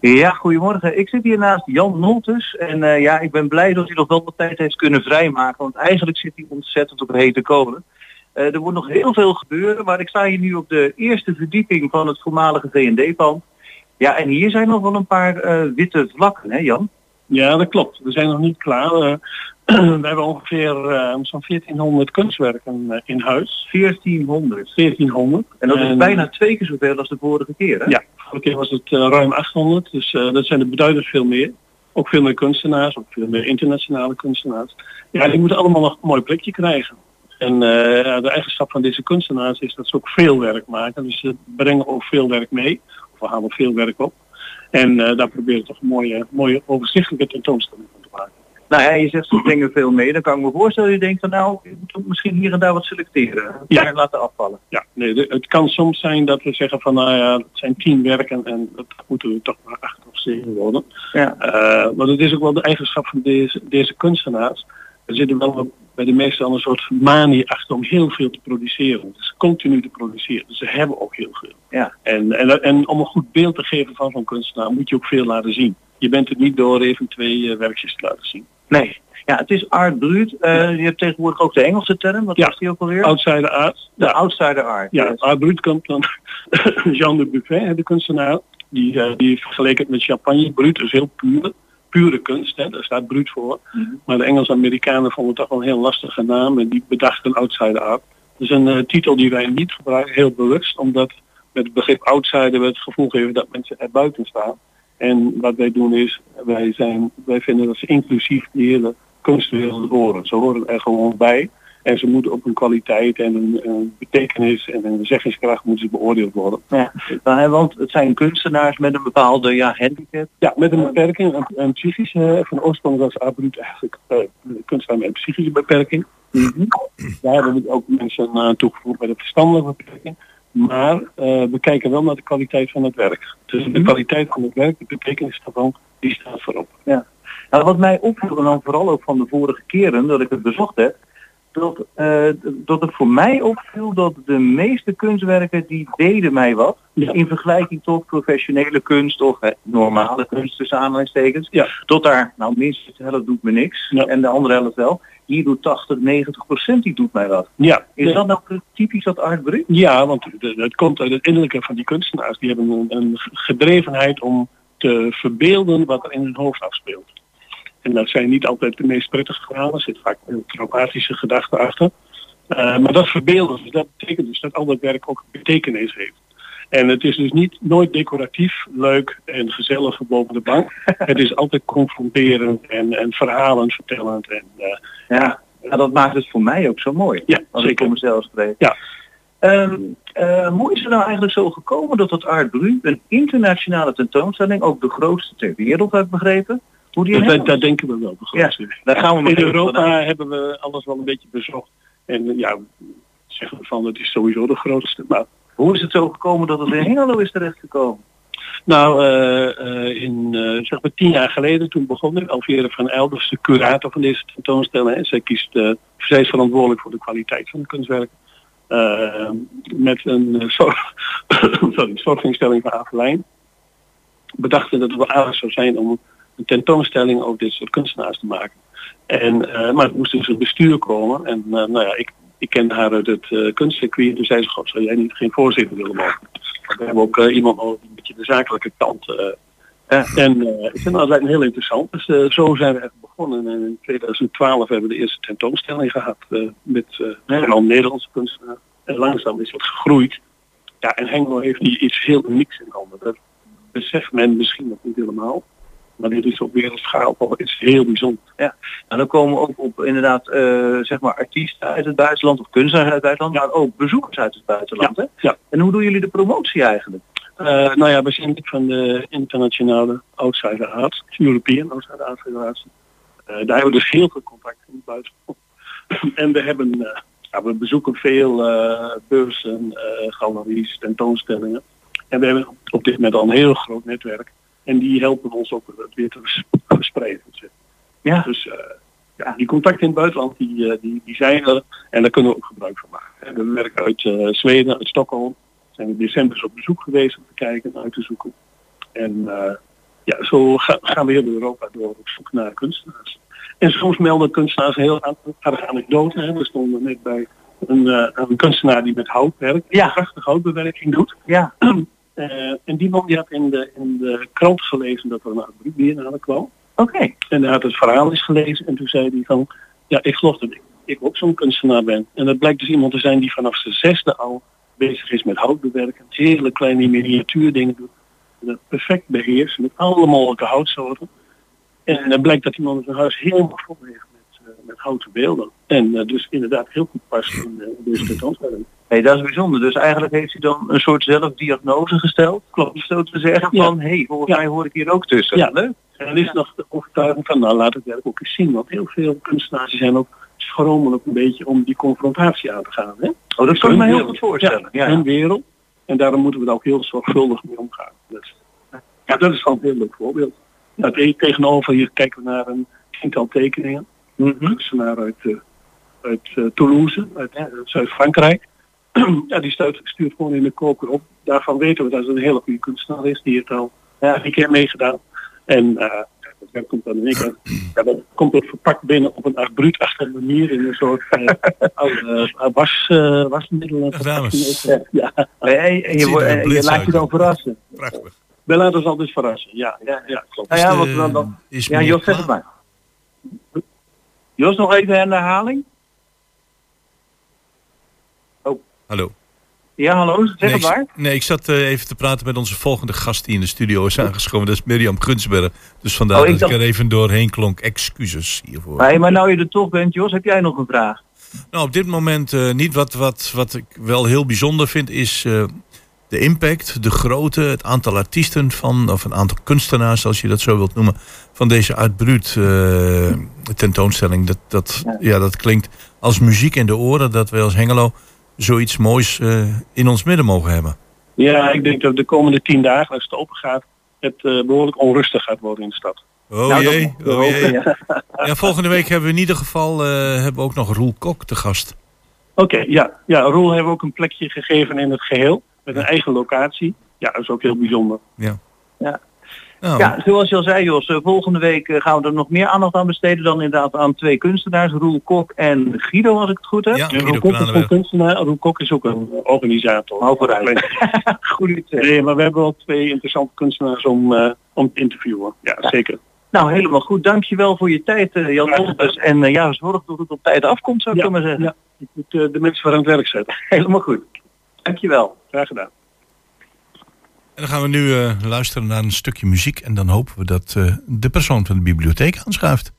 Ja, goedemorgen. Ik zit hier naast Jan Noltes en eh, ja, ik ben blij dat hij nog wel wat tijd heeft kunnen vrijmaken, want eigenlijk zit hij ontzettend op hete kolen. Eh, er wordt nog heel veel gebeuren, maar ik sta hier nu op de eerste verdieping van het voormalige V&D-pand. Ja, en hier zijn nog wel een paar eh, witte vlakken, hè Jan? Ja, dat klopt. We zijn nog niet klaar. Eh, <clears throat> we hebben ongeveer zo'n 1400 kunstwerken in huis. 1400. 1400. En dat is bijna twee keer zoveel als de vorige keer, hè? Ja, vorige keer was het ruim 800. Dus dat zijn er beduidend veel meer. Ook veel meer kunstenaars, ook veel meer internationale kunstenaars. Ja, die moeten allemaal nog een mooi plekje krijgen. En ja, de eigenschap van deze kunstenaars is dat ze ook veel werk maken. Dus ze brengen ook veel werk mee. Of we halen veel werk op. En eh, daar proberen we toch een mooie, mooie overzichtelijke tentoonstelling van te maken. Nou ja, je zegt ze brengen veel mee. Dan kan ik me voorstellen, je denkt van nou, je moet misschien hier en daar wat selecteren. Ja. Laten afvallen. Ja, nee, de- het kan soms zijn dat we zeggen van nou ja, het zijn tien werken en dat moeten we toch maar acht of zeven worden. Ja. Eh, maar het is ook wel de eigenschap van deze, deze kunstenaars. Er zitten wel bij de meesten al een soort manie achter om heel veel te produceren. Dus continu te produceren. Dus ze hebben ook heel veel. Ja. En, en, en om een goed beeld te geven van zo'n kunstenaar moet je ook veel laten zien. Je bent het niet door even twee eh, werkjes te laten zien. Nee. Ja, het is art. Eh, je hebt tegenwoordig ook de Engelse term. Wat Ja. was die ook alweer? Outsider art. de outsider art. Ja, Yes. art brut komt dan <laughs> Jean de Buffet, de kunstenaar. Die, eh, die vergeleken het met champagne. Brut is heel puur. Pure kunst, hè, daar staat brut voor. Mhm. Maar de Engels-Amerikanen vonden het toch wel een heel lastige naam. En die bedachten outsider art. Dat is een eh, titel die wij niet gebruiken, heel bewust. Omdat met het begrip outsider we het gevoel geven dat mensen er buiten staan. En wat wij doen is, wij, zijn, wij vinden dat ze inclusief die hele kunstwereld horen. Ze horen er gewoon bij. En ze moeten op een kwaliteit en een, een betekenis en een zeggingskracht moeten ze beoordeeld worden. Ja. Nou, want het zijn kunstenaars met een bepaalde ja, handicap. Ja, met een beperking, een, een psychische, van oorsprong was Abruut eigenlijk eh, kunstenaar met een psychische beperking. Daar hebben we ook mensen aan toegevoegd met een verstandelijke beperking. Maar eh, we kijken wel naar de kwaliteit van het werk. Dus de kwaliteit van het werk, de betekenis daarvan, die staat voorop. Ja. Nou, wat mij opviel, en dan vooral ook van de vorige keren dat ik het bezocht heb, dat, eh, dat het voor mij opviel dat de meeste kunstwerken die deden mij wat. Ja. In vergelijking tot professionele kunst of normale kunst tussen aanhalingstekens. Ja. Tot daar, nou minstens de helft doet me niks. Ja. En de andere helft wel. Hier doet 80, 90 procent die doet mij wat. Ja, Is dat nou typisch dat art brut? Ja, want het komt uit het innerlijke van die kunstenaars. Die hebben een, een gedrevenheid om te verbeelden wat er in hun hoofd afspeelt. En dat zijn niet altijd de meest prettige verhalen. Er zit vaak een traumatische gedachte achter. Eh, maar dat verbeelden, dus dat betekent dus dat al dat werk ook betekenis heeft. En het is dus niet nooit decoratief, leuk en gezellig boven de bank. <laughs> het is altijd confronterend en, en verhalen vertellend. En, eh, Ja. dat maakt het voor mij ook zo mooi. ja, Als ik voor mezelf spreek. Ja. Eh, hoe is het nou eigenlijk zo gekomen dat het Art Brut, een internationale tentoonstelling, ook de grootste ter wereld, heb begrepen? Hoe die in Dat, denken we wel. grootste. daar gaan we In Europa vanuit. hebben we alles wel een beetje bezocht. En ja, zeggen we van het is sowieso de grootste. Maar Hoe is het zo gekomen dat het in Hengelo is terechtgekomen? nou, eh, eh, in eh, zeg maar tien jaar geleden toen begon ik. Alvera van Elders, de curator van deze tentoonstelling. En zij kiest, zij is verantwoordelijk voor de kwaliteit van het kunstwerk. Met een <laughs> zorg, sorry, zorginstelling van Avelijn. Bedachten dat het wel aardig zou zijn om een tentoonstelling over dit soort kunstenaars te maken. En, eh, maar het moest dus een bestuur komen. En eh, nou ja, ik, ik kende haar uit het eh kunstcircuit. Toen zei ze, God, zou jij niet geen voorzitter willen? Want we hebben ook iemand die een beetje de zakelijke kant. en ik vind dat lijkt me heel interessant. Dus zo zijn we begonnen. En in 2012 hebben we de eerste tentoonstelling gehad eh, met vooral Nederlandse kunstenaars. En langzaam is dat gegroeid. Ja, en Hengelo heeft hier iets heel unieks in handen. Dat beseft men misschien nog niet helemaal. Maar dit is op wereldschaal toch iets heel bijzonder. Ja, en dan komen ook op inderdaad eh, zeg maar artiesten uit het buitenland of kunstenaars uit het buitenland, maar ook bezoekers uit het buitenland. Hè? Ja. En hoe doen jullie de promotie eigenlijk? Eh, nou ja, we zijn lid van de internationale Outsider Art, European Outsider Art Federatie. Eh, daar hebben we dus heel veel contact in het buitenland. <laughs> en we hebben, ja, we bezoeken veel beurzen, galeries, tentoonstellingen. En we hebben op dit moment al een heel groot netwerk. En die helpen ons ook het weer te vers- verspreiden. Ja. Dus eh, ja, die contacten in het buitenland die, eh, die, die zijn er en daar kunnen we ook gebruik van maken. En we werken uit eh, Zweden, uit Stockholm. Zijn we in december op bezoek geweest om te kijken en uit te zoeken. En ja, zo ga- gaan we heel Europa door op zoek naar kunstenaars. En soms melden kunstenaars heel aardige anekdoten. Hè. We stonden net bij een, een kunstenaar die met hout werkt. Ja. Prachtige houtbewerking doet. Ja. <clears throat> Eh, en die man die had in de, in de krant gelezen dat er een Abru Biennale kwam. Oké. En hij had het verhaal eens gelezen en toen zei hij van, ja, ik geloof dat ik, ik ook zo'n kunstenaar ben. En dat blijkt dus iemand te zijn die vanaf zijn zesde al bezig is met houtbewerken. Hele kleine miniatuurdingen doet. Dat perfect beheerst met alle mogelijke houtsoorten. En dan blijkt dat iemand zijn huis helemaal vol heeft met, houten beelden. En eh, dus inderdaad heel goed past in, eh, in deze tentoonstelling. Hey, dat is bijzonder. Dus eigenlijk heeft hij dan een soort zelfdiagnose gesteld. Klopt. Zo te zeggen Ja. van, hé, hey, volgens Ja. mij hoor ik hier ook tussen. Ja. Leuk. En dan is nog de overtuiging van, nou laat het werk ook eens zien. Want heel veel kunstenaars zijn ook schromelijk een beetje om die confrontatie aan te gaan. Hè? Oh, dat kan ik me heel goed voorstellen. Ja, hun wereld. En daarom moeten we er ook heel zorgvuldig mee omgaan. Dus, ja, dat is gewoon een heel leuk voorbeeld. Nou, te- tegenover hier kijken we naar een tiental tekeningen. Een kunstenaar uit, eh, uit eh, Toulouse, uit Zuid-Frankrijk. <clears throat> ja, die stuurt, stuurt gewoon in de koker op. Daarvan weten we dat het een hele goede kunstenaar is. Die heeft al ja, een keer meegedaan. En eh, dat komt dan in één keer. <clears throat> Ja, dat komt het verpakt binnen op een art bruutachtige manier in een soort eh, <laughs> oude was, eh wasmiddelen. Ja. En je, wordt- je laat je dan verrassen. Prachtig. We laten ons altijd verrassen. Ja, ja, ja klopt. Nou ja, wat dan, dan, ja Jos, zeg het maar. Jos, nog even de herhaling? Hallo. Ja, hallo, zeg Nee, het maar. nee, ik zat eh, even te praten met onze volgende gast die in de studio is aangeschoven. Dat is Mirjam Gunsberg. Dus vandaar Oh, ik dat ik er even doorheen klonk. Excuses hiervoor. Nee, maar nou je er toch bent, Jos, heb jij nog een vraag? Nou, op dit moment eh, niet. Wat, wat, wat ik wel heel bijzonder vind is eh, de impact, de grootte, het aantal artiesten van, of een aantal kunstenaars, als je dat zo wilt noemen, van deze Art Brut eh, tentoonstelling. Dat, dat, ja. dat klinkt als muziek in de oren dat wij als Hengelo zoiets moois eh, in ons midden mogen hebben. Ja, ik denk dat de komende tien dagen, als het open gaat, het eh, behoorlijk onrustig gaat worden in de stad. Oh Nou, jee, oh hopen, jee. ja. <laughs> Ja, volgende week hebben we in ieder geval hebben we ook nog Roel Kok te gast. Oké, ja. Ja, Roel hebben we ook een plekje gegeven in het geheel. Met een eigen locatie. Ja, dat is ook heel bijzonder. Ja. Ja. Nou, Ja, zoals je al zei Jos, eh, volgende week eh, gaan we er nog meer aandacht aan besteden dan inderdaad aan twee kunstenaars, Roel Kok en Guido, als ik het goed heb. Ja, Roel Kok is een kunstenaar, Roel Kok is ook een organisator. Hou vooruit. <laughs> Goed. Nee, maar we hebben wel twee interessante kunstenaars om, eh, om te interviewen. Ja, zeker. Nou, helemaal goed. Dankjewel voor je tijd, eh, Jan Olbers. En eh, ja, zorg dat het op tijd afkomt, zou ik Ja, maar zeggen. ja. Ik moet eh, de mensen voor aan het werk zetten. Helemaal goed. Dankjewel. Graag gedaan. Dan gaan we nu eh, luisteren naar een stukje muziek. En dan hopen we dat eh, de persoon van de bibliotheek aanschuift.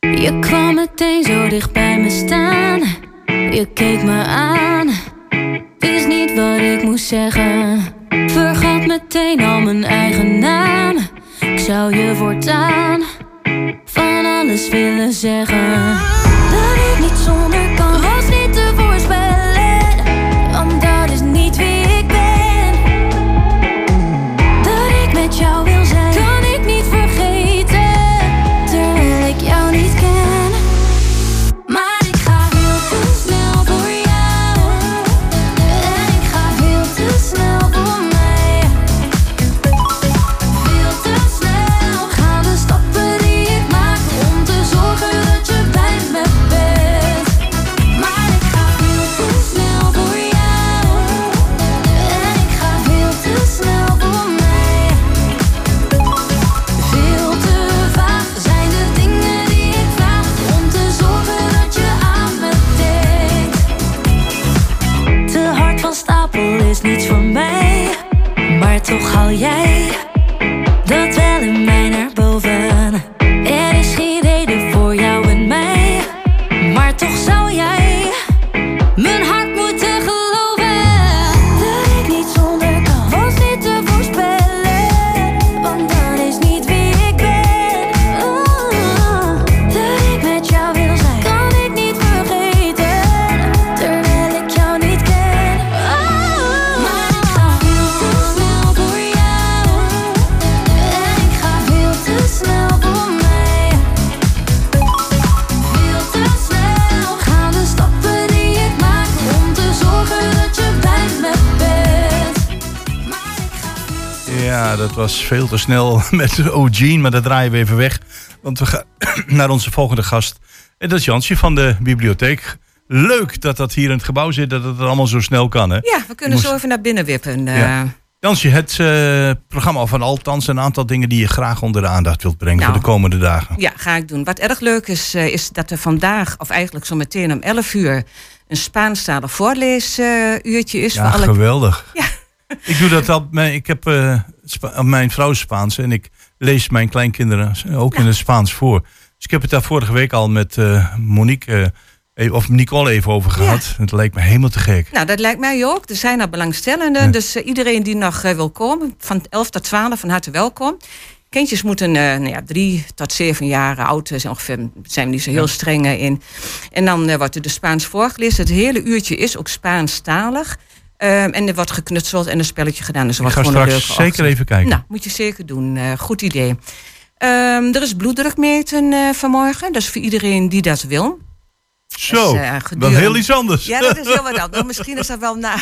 Je kwam meteen zo dicht bij me staan. Je keek me aan. Wist niet wat ik moest zeggen. Vergat meteen al mijn eigen naam. Ik zou je voortaan van alles willen zeggen. Dat ik niet zonder kan, veel te snel <laughs> met O'Gene, maar dat draaien we even weg. Want we gaan <clears throat> naar onze volgende gast. En dat is Jansje van de bibliotheek. Leuk dat dat hier in het gebouw zit, dat het allemaal zo snel kan. Hè? Ja, we kunnen moest- zo even naar binnen wippen. eh. Ja. Jansje, het eh, programma van Althans een aantal dingen die je graag onder de aandacht wilt brengen Nou. voor de komende dagen. Ja, ga ik doen. Wat erg leuk is, eh, is dat er vandaag, of eigenlijk zo meteen om 11 uur, een Spaanstalig voorleesuurtje is. Ja, voor alle... geweldig. <laughs> Ik doe dat al. Ik heb Spa- mijn vrouw Spaans en ik lees mijn kleinkinderen ook in het Spaans voor. Dus ik heb het daar vorige week al met eh, Monique eh, of Nicole even over gehad. Het leek me helemaal te gek. Nou, dat lijkt mij ook. Er zijn er belangstellenden. Ja. Dus iedereen die nog wil komen, van 11 tot 12, van harte welkom. Kindjes moeten eh, nou ja, drie tot zeven jaar oud zijn ongeveer. Zijn we niet zo heel streng in. En dan wordt er de Spaans voorgelezen. Het hele uurtje is ook Spaanstalig. Ehm, en er wordt geknutseld en een spelletje gedaan. Dus Ik wordt ga gewoon een straks leuke zeker ochtend. even kijken. Nou, moet je zeker doen. Eh, goed idee. Ehm, er is bloeddruk meten eh, vanmorgen. Dat is voor iedereen die dat wil. Zo, Dus, eh, dan gedurende- heel iets anders. Ja, dat is heel wat anders. Nou, Misschien is dat wel na,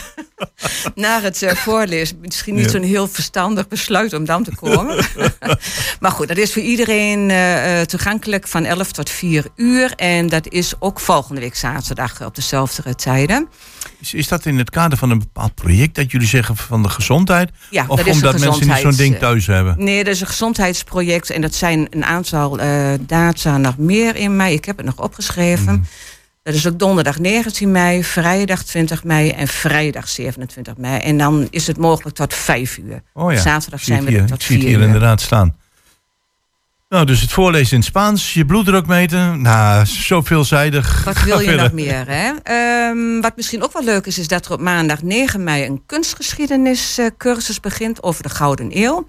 <laughs> na het eh, voorlezen. Misschien niet Ja. zo'n heel verstandig besluit om dan te komen. <laughs> maar goed, dat is voor iedereen eh, eh, toegankelijk van 11 tot 4 uur. En dat is ook volgende week zaterdag op dezelfde tijden. Is, is dat in het kader van een bepaald project dat jullie zeggen van de gezondheid? Ja, of dat is een omdat mensen niet zo'n ding thuis hebben? Nee, dat is een gezondheidsproject. En dat zijn een aantal eh, data nog meer in mei. Ik heb het nog opgeschreven. Mhm. Dat is ook donderdag 19 mei, vrijdag 20 mei en vrijdag 27 mei. En dan is het mogelijk tot 5 uur. Oh ja, Zaterdag ik zijn we er hier, tot Ik zie het 4 hier uur. inderdaad staan. Nou, dus het voorlezen in het Spaans, je bloeddruk meten. Nou, zo veelzijdig. Wat wil je <laughs> nog meer? Hè? Ehm, wat misschien ook wel leuk is, is dat er op maandag 9 mei een kunstgeschiedeniscursus begint over de Gouden Eeuw.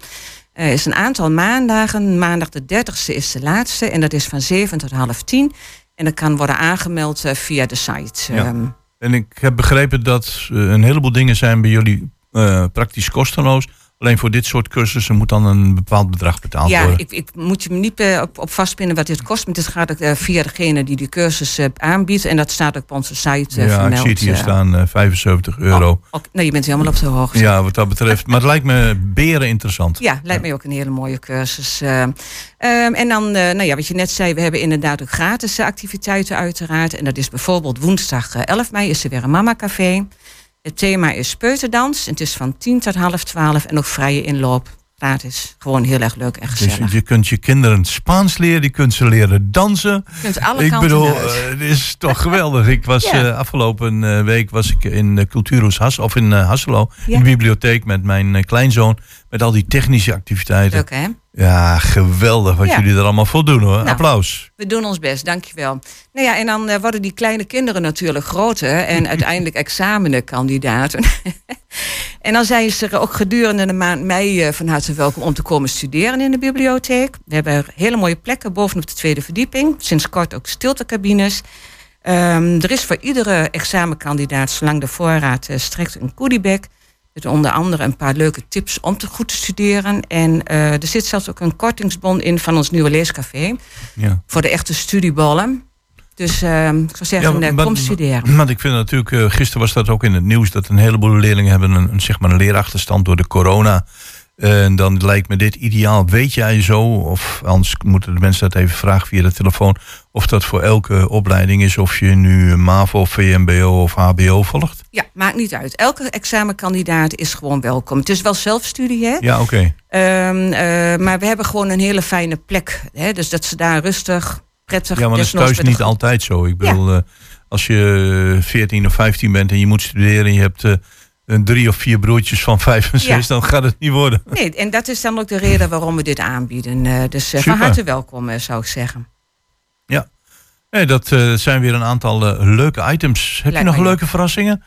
Er is een aantal maandagen. Maandag de 30ste is de laatste en dat is van 7 tot half 10. En dat kan worden aangemeld eh, via de site. Ja. Ehm, En ik heb begrepen dat eh, een heleboel dingen zijn bij jullie eh, praktisch kosteloos. Alleen voor dit soort cursussen moet dan een bepaald bedrag betaald ja, worden. ik, ik moet je me niet eh, op, op vastpinnen wat dit kost. Maar dit gaat ook eh, via degene die die cursus eh, aanbiedt. En dat staat ook op onze site ja, ik vermeld. zie het hier staan, eh, 75 euro. Ook- nou, je bent helemaal op de hoogte. Ja, wat dat betreft. Maar het lijkt me beren interessant. Ja, lijkt mij ook een hele mooie cursus. eh. Ehm, en dan, nou ja, wat je net zei, we hebben inderdaad ook gratis activiteiten uiteraard. En dat is bijvoorbeeld woensdag eh, 11 mei is er weer een Mama Café. Het thema is peuterdans. Het is van 10 tot half 12 en ook vrije inloop. Gratis. Gewoon heel erg leuk en Dus gezellig. je kunt je kinderen Spaans leren, je kunt ze leren dansen. Je kunt alle ik kanten bedoel, uit. eh, het is toch geweldig. Ik was <laughs> Ja. eh, afgelopen eh, week was ik in de Cultuurhuis Has, of in Hasselo, Ja. in de bibliotheek met mijn kleinzoon, met al die technische activiteiten. Leuk hè? Ja, geweldig wat Ja. jullie er allemaal voor doen hoor. Nou. Applaus. We doen ons best, dankjewel. Nou ja, en dan eh, worden die kleine kinderen natuurlijk groter en <laughs> uiteindelijk examenkandidaten. <laughs> en dan zijn ze er ook gedurende de maand mei eh, van harte welkom om te komen studeren in de bibliotheek. We hebben hele mooie plekken bovenop de tweede verdieping. Sinds kort ook stiltecabines. Ehm, er is voor iedere examenkandidaat, zolang de voorraad eh, strekt, een goodiebag. Met onder andere een paar leuke tips om te goed te studeren. En eh, er zit zelfs ook een kortingsbon in van ons nieuwe leescafé. Ja. Voor de echte studieballen. Dus ehm, ik zou zeggen, eh, maar- kom studeren. Want ik vind natuurlijk, eh, gisteren was dat ook in het nieuws, dat een heleboel leerlingen hebben een, een, zeg maar een leerachterstand door de corona. En dan lijkt me dit ideaal. Weet jij zo, of anders moeten de mensen dat even vragen via de telefoon, of dat voor elke opleiding is, of je nu MAVO, VMBO of HBO volgt? Ja, maakt niet uit. Elke examenkandidaat is gewoon welkom. Het is wel zelfstudie, hè? Ja, oké. Ehm, eh, maar we hebben gewoon een hele fijne plek. Hè? Dus dat ze daar rustig, prettig... Ja, want dat is thuis niet altijd zo. Ik bedoel, eh, als je 14 of 15 bent en je moet studeren en je hebt eh, een drie of vier broertjes van vijf en zes, Ja. dan gaat het niet worden. Nee, en dat is dan ook de reden waarom we dit aanbieden. Eh, dus eh, van harte welkom, eh, zou ik zeggen. Ja. Nee, dat zijn weer een aantal leuke items. Heb Lijkt je nog leuke verrassingen?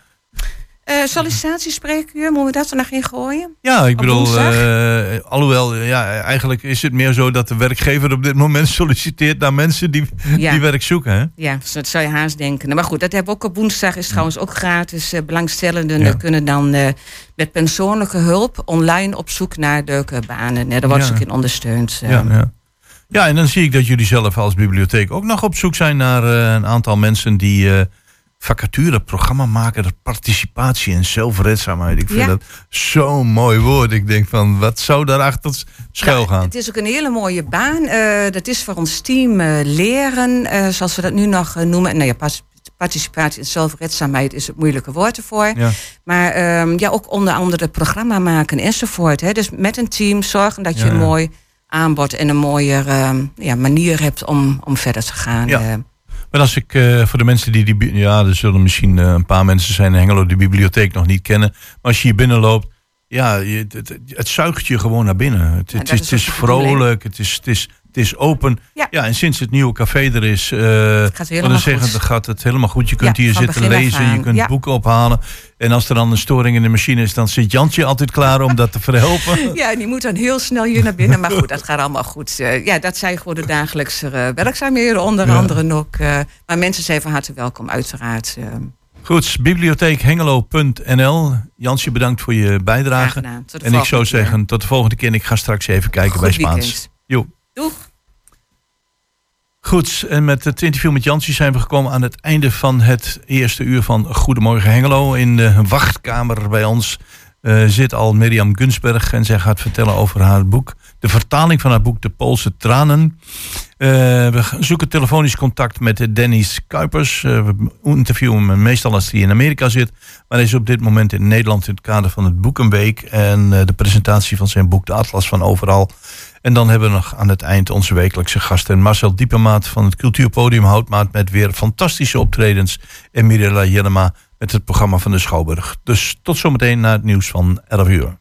Sollicitatiespreekuur, moeten we dat er nog in gooien? Ja, ik bedoel, eh, alhoewel, ja, eigenlijk is het meer zo dat de werkgever op dit moment <laughs> solliciteert naar mensen die, Ja. die werk zoeken. Hè? Ja, dus dat zou je haast denken. Maar goed, dat hebben we ook op woensdag. Is trouwens ook gratis. Eh, belangstellenden Ja. kunnen dan met persoonlijke hulp online op zoek naar leuke banen. Daar wordt ze ook in ondersteund. Ja, ja. ja, en dan zie ik dat jullie zelf als bibliotheek ook nog op zoek zijn naar een aantal mensen die vacature, programma maken, dat participatie en zelfredzaamheid. Ik vind Ja. dat zo'n mooi woord. Ik denk van, wat zou daarachter schuil Ja, gaan? Het is ook een hele mooie baan. Eh, dat is voor ons team eh, leren, eh, zoals we dat nu nog noemen. Nou ja, pas- participatie en zelfredzaamheid is het moeilijke woord ervoor. Ja. Maar ehm, ja, ook onder andere programma maken enzovoort. Hè. Dus met een team zorgen dat je Ja, een mooi aanbod en een mooie ehm, ja, manier hebt om, om verder te gaan. Ja. Maar als ik eh, voor de mensen die die. Ja, er zullen misschien eh, een paar mensen zijn in Hengelo die de bibliotheek nog niet kennen. Maar als je hier binnenloopt. Ja, je, het, het, het zuigt je gewoon naar binnen. Het, het is, is vrolijk, het is, het is Het is open. Ja. Ja, en sinds het nieuwe café er is, eh gaat dan zeggen, dan gaat het helemaal goed. Je kunt Ja, hier zitten lezen, je kunt Ja. boeken ophalen. En als er dan een storing in de machine is, dan zit Jantje altijd klaar om dat te verhelpen. <laughs> Ja, die moet dan heel snel hier naar binnen. Maar goed, dat gaat allemaal goed. Eh, ja, dat zijn gewoon de dagelijkse eh, werkzaamheden, onder andere ook. maar mensen zijn van harte welkom, uiteraard. Goed, bibliotheekhengelo.nl. Jansje, bedankt voor je bijdrage. En ik zou zeggen, tot de volgende keer. En Ik ga straks even kijken Goed bij Spaans. Jo. Goed, en met het interview met Jansje zijn we gekomen aan het einde van het eerste uur van Goedemorgen Hengelo. In de wachtkamer bij ons eh, zit al Mirjam Gunsberg en zij gaat vertellen over haar boek. De vertaling van haar boek De Poolse Tranen. Eh, we zoeken telefonisch contact met Dennis Kuipers. Eh, we interviewen hem meestal als hij in Amerika zit. Maar hij is op dit moment in Nederland in het kader van het Boekenweek. En de presentatie van zijn boek De Atlas van Overal. En dan hebben we nog aan het eind onze wekelijkse gasten. Marcel Diepemaat van het Cultuurpodium Houtmaat met weer fantastische optredens. En Mirella Jellema met het programma van de Schouwburg. Dus tot zometeen na het nieuws van 11 uur.